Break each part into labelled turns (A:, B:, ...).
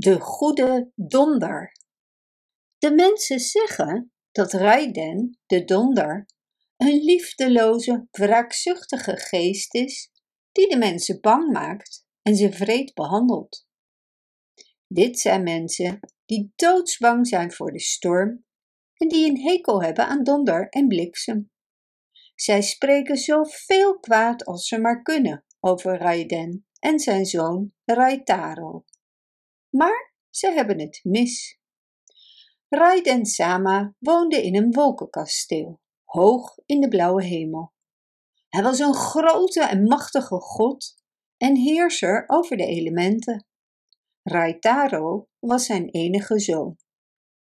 A: De goede donder. De mensen zeggen dat Raiden, de donder, een liefdeloze, wraakzuchtige geest is die de mensen bang maakt en ze vreed behandelt. Dit zijn mensen die doodsbang zijn voor de storm en die een hekel hebben aan donder en bliksem. Zij spreken zoveel kwaad als ze maar kunnen over Raiden en zijn zoon Raitaro. Maar ze hebben het mis. Raiden Sama woonde in een wolkenkasteel, hoog in de blauwe hemel. Hij was een grote en machtige god en heerser over de elementen. Raitaro was zijn enige zoon.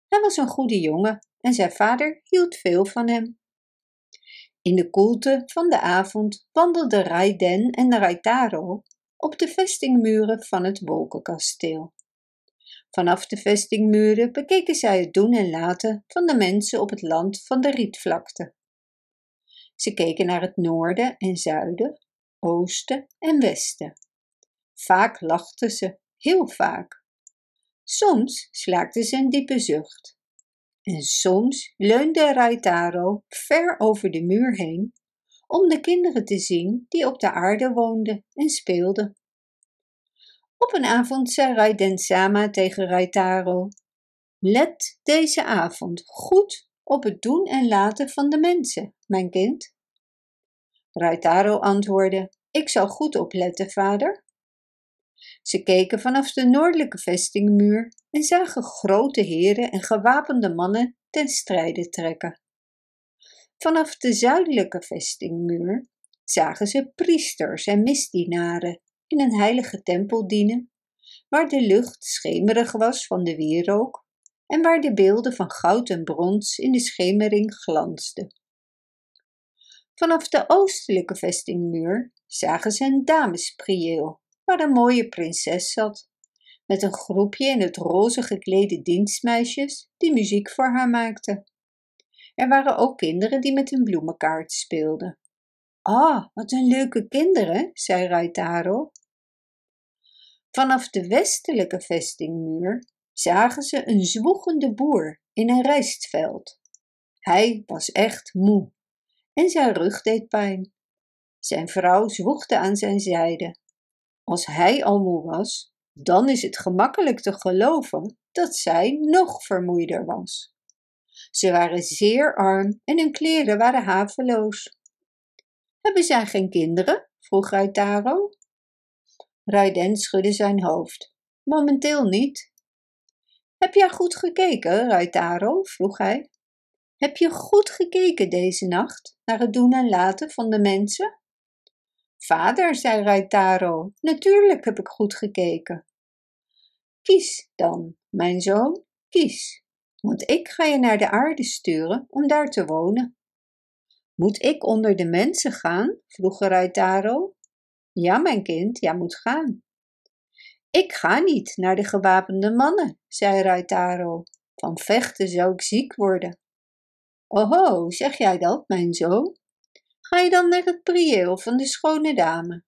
A: Hij was een goede jongen en zijn vader hield veel van hem. In de koelte van de avond wandelden Raiden en Raitaro op de vestingmuren van het wolkenkasteel. Vanaf de vestingmuren bekeken zij het doen en laten van de mensen op het land van de rietvlakte. Ze keken naar het noorden en zuiden, oosten en westen. Vaak lachten ze, heel vaak. Soms slaakten ze een diepe zucht. En soms leunde Raitaro ver over de muur heen om de kinderen te zien die op de aarde woonden en speelden. Op een avond zei Raiden Sama tegen Raitaro: Let deze avond goed op het doen en laten van de mensen, mijn kind. Raitaro antwoordde: Ik zal goed opletten, vader. Ze keken vanaf de noordelijke vestingmuur en zagen grote heren en gewapende mannen ten strijde trekken. Vanaf de zuidelijke vestingmuur zagen ze priesters en misdienaren in een heilige tempel dienen, waar de lucht schemerig was van de wierook en waar de beelden van goud en brons in de schemering glansden. Vanaf de oostelijke vestingmuur zagen ze een damesprieel, waar een mooie prinses zat, met een groepje in het roze geklede dienstmeisjes die muziek voor haar maakten. Er waren ook kinderen die met een bloemenkaart speelden. Ah, wat een leuke kinderen, zei Raitaro. Vanaf de westelijke vestingmuur zagen ze een zwoegende boer in een rijstveld. Hij was echt moe en zijn rug deed pijn. Zijn vrouw zwoegde aan zijn zijde. Als hij al moe was, dan is het gemakkelijk te geloven dat zij nog vermoeider was. Ze waren zeer arm en hun kleren waren haveloos. Hebben zij geen kinderen? vroeg Raitaro. Raiden schudde zijn hoofd. Momenteel niet. Heb jij goed gekeken, Raitaro? vroeg hij. Heb je goed gekeken deze nacht naar het doen en laten van de mensen? Vader, zei Raitaro, natuurlijk heb ik goed gekeken. Kies dan, mijn zoon, kies, want ik ga je naar de aarde sturen om daar te wonen. Moet ik onder de mensen gaan? vroeg Raitaro. Ja, mijn kind, jij moet gaan. Ik ga niet naar de gewapende mannen, zei Raitaro. Van vechten zou ik ziek worden. Oho, zeg jij dat, mijn zoon? Ga je dan naar het prieel van de schone dame?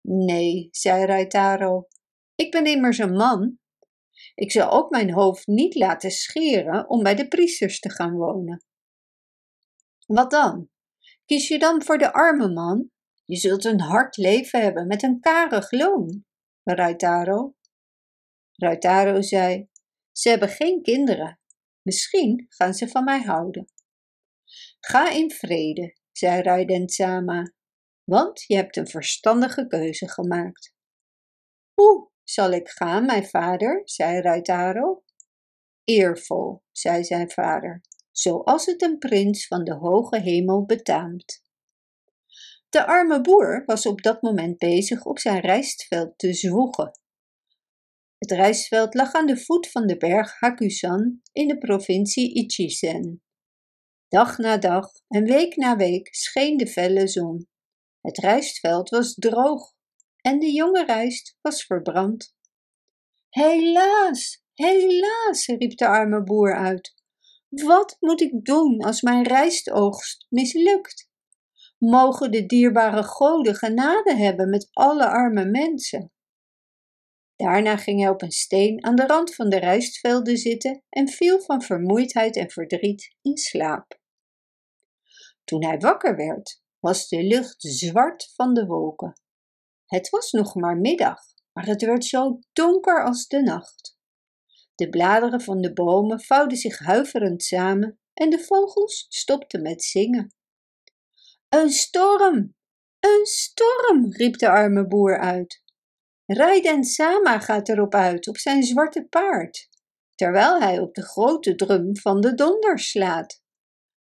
A: Nee, zei Raitaro. Ik ben immers een man. Ik zal ook mijn hoofd niet laten scheren om bij de priesters te gaan wonen. Wat dan? Kies je dan voor de arme man? Je zult een hard leven hebben met een karig loon. Raitaro. Raitaro zei: Ze hebben geen kinderen. Misschien gaan ze van mij houden. Ga in vrede, zei Raiden Sama, want je hebt een verstandige keuze gemaakt. Hoe zal ik gaan, mijn vader? zei Raitaro. Eervol, zei zijn vader, zoals het een prins van de hoge hemel betaamt. De arme boer was op dat moment bezig op zijn rijstveld te zwoegen. Het rijstveld lag aan de voet van de berg Hakusan in de provincie Ichisen. Dag na dag en week na week scheen de felle zon. Het rijstveld was droog en de jonge rijst was verbrand. Helaas, helaas, riep de arme boer uit. Wat moet ik doen als mijn rijstoogst mislukt? Mogen de dierbare goden genade hebben met alle arme mensen? Daarna ging hij op een steen aan de rand van de rijstvelden zitten en viel van vermoeidheid en verdriet in slaap. Toen hij wakker werd, was de lucht zwart van de wolken. Het was nog maar middag, maar het werd zo donker als de nacht. De bladeren van de bomen vouwden zich huiverend samen en de vogels stopten met zingen. Een storm! Een storm! riep de arme boer uit. Raiden Sama gaat erop uit op zijn zwarte paard, terwijl hij op de grote drum van de donder slaat.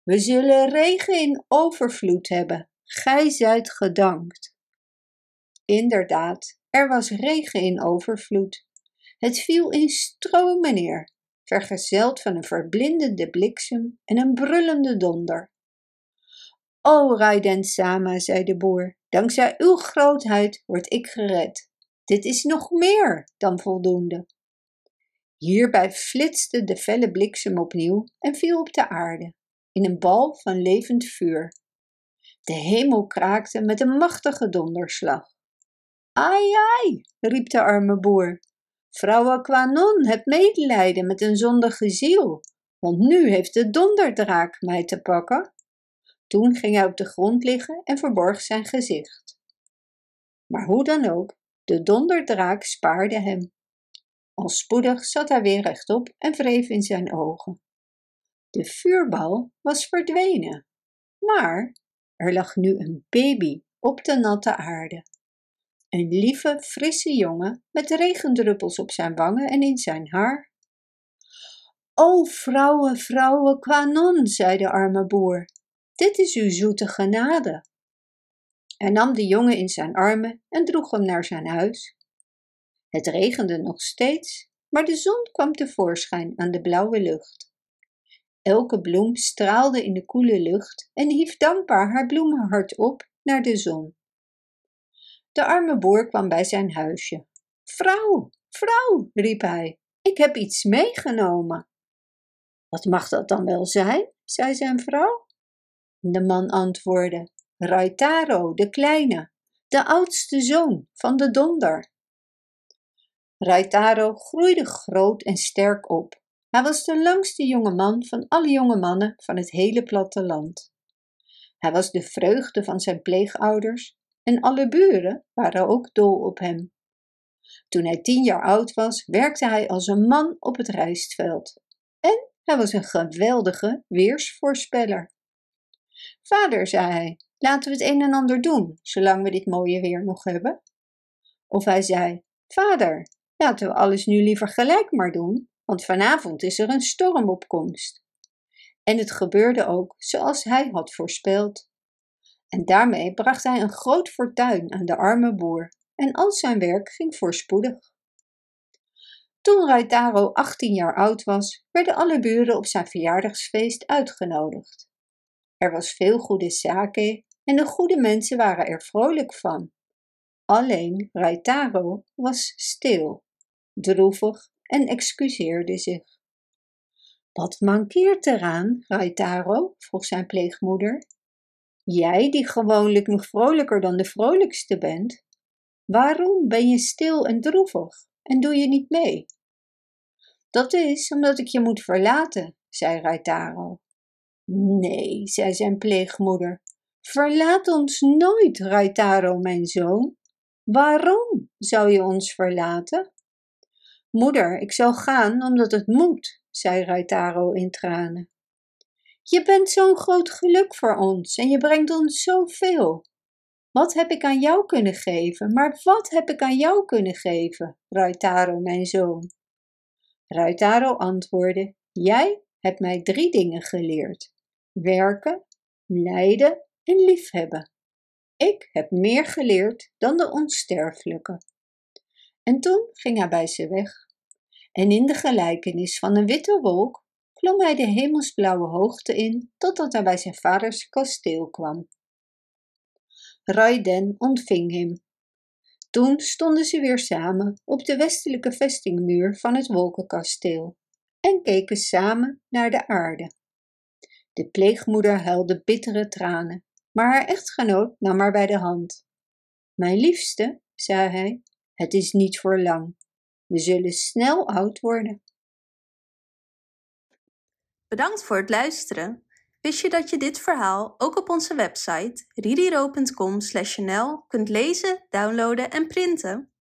A: We zullen regen in overvloed hebben, gij zijt gedankt. Inderdaad, er was regen in overvloed. Het viel in stromen neer, vergezeld van een verblindende bliksem en een brullende donder. O Raiden Sama, zei de boer, dankzij uw grootheid word ik gered. Dit is nog meer dan voldoende. Hierbij flitste de felle bliksem opnieuw en viel op de aarde, in een bal van levend vuur. De hemel kraakte met een machtige donderslag. Ai, ai, riep de arme boer. Vrouwe Kwanon, heb medelijden met een zondige ziel, want nu heeft de donderdraak mij te pakken. Toen ging hij op de grond liggen en verborg zijn gezicht. Maar hoe dan ook, de donderdraak spaarde hem. Al spoedig zat hij weer rechtop en wreef in zijn ogen. De vuurbal was verdwenen, maar er lag nu een baby op de natte aarde. Een lieve, frisse jongen met regendruppels op zijn wangen en in zijn haar. O vrouwen, vrouwen, kwanon, zei de arme boer, dit is uw zoete genade. Hij nam de jongen in zijn armen en droeg hem naar zijn huis. Het regende nog steeds, maar de zon kwam tevoorschijn aan de blauwe lucht. Elke bloem straalde in de koele lucht en hief dankbaar haar bloemenhart op naar de zon. De arme boer kwam bij zijn huisje. Vrouw, vrouw, riep hij, ik heb iets meegenomen. Wat mag dat dan wel zijn? zei zijn vrouw. De man antwoordde: Raitaro, de kleine, de oudste zoon van de donder. Raitaro groeide groot en sterk op. Hij was de langste jonge man van alle jonge mannen van het hele platteland. Hij was de vreugde van zijn pleegouders en alle buren waren ook dol op hem. Toen hij tien jaar oud was, werkte hij als een man op het rijstveld. En hij was een geweldige weersvoorspeller. Vader, zei hij, laten we het een en ander doen, zolang we dit mooie weer nog hebben. Of hij zei, vader, laten we alles nu liever gelijk maar doen, want vanavond is er een stormopkomst. En het gebeurde ook zoals hij had voorspeld. En daarmee bracht hij een groot fortuin aan de arme boer en al zijn werk ging voorspoedig. Toen Raitaro 18 jaar oud was, werden alle buren op zijn verjaardagsfeest uitgenodigd. Er was veel goede sake en de goede mensen waren er vrolijk van. Alleen Raitaro was stil, droevig en excuseerde zich. Wat mankeert eraan, Raitaro? vroeg zijn pleegmoeder. Jij, die gewoonlijk nog vrolijker dan de vrolijkste bent, waarom ben je stil en droevig en doe je niet mee? Dat is omdat ik je moet verlaten, zei Raitaro. Nee, zei zijn pleegmoeder, verlaat ons nooit, Raitaro, mijn zoon. Waarom zou je ons verlaten? Moeder, ik zal gaan omdat het moet, zei Raitaro in tranen. Je bent zo'n groot geluk voor ons en je brengt ons zoveel. Wat heb ik aan jou kunnen geven? Maar wat heb ik aan jou kunnen geven, Raitaro, mijn zoon? Raitaro antwoordde: Jij hebt mij drie dingen geleerd werken, lijden en liefhebben. Ik heb meer geleerd dan de onsterfelijke. En toen ging hij bij ze weg. En in de gelijkenis van een witte wolk klom hij de hemelsblauwe hoogte in, totdat hij bij zijn vaders kasteel kwam. Raiden ontving hem. Toen stonden ze weer samen op de westelijke vestingmuur van het wolkenkasteel en keken samen naar de aarde. De pleegmoeder huilde bittere tranen, maar haar echtgenoot nam haar bij de hand. Mijn liefste, zei hij, het is niet voor lang. We zullen snel oud worden.
B: Bedankt voor het luisteren. Wist je dat je dit verhaal ook op onze website ridiro.com/nl kunt lezen, downloaden en printen?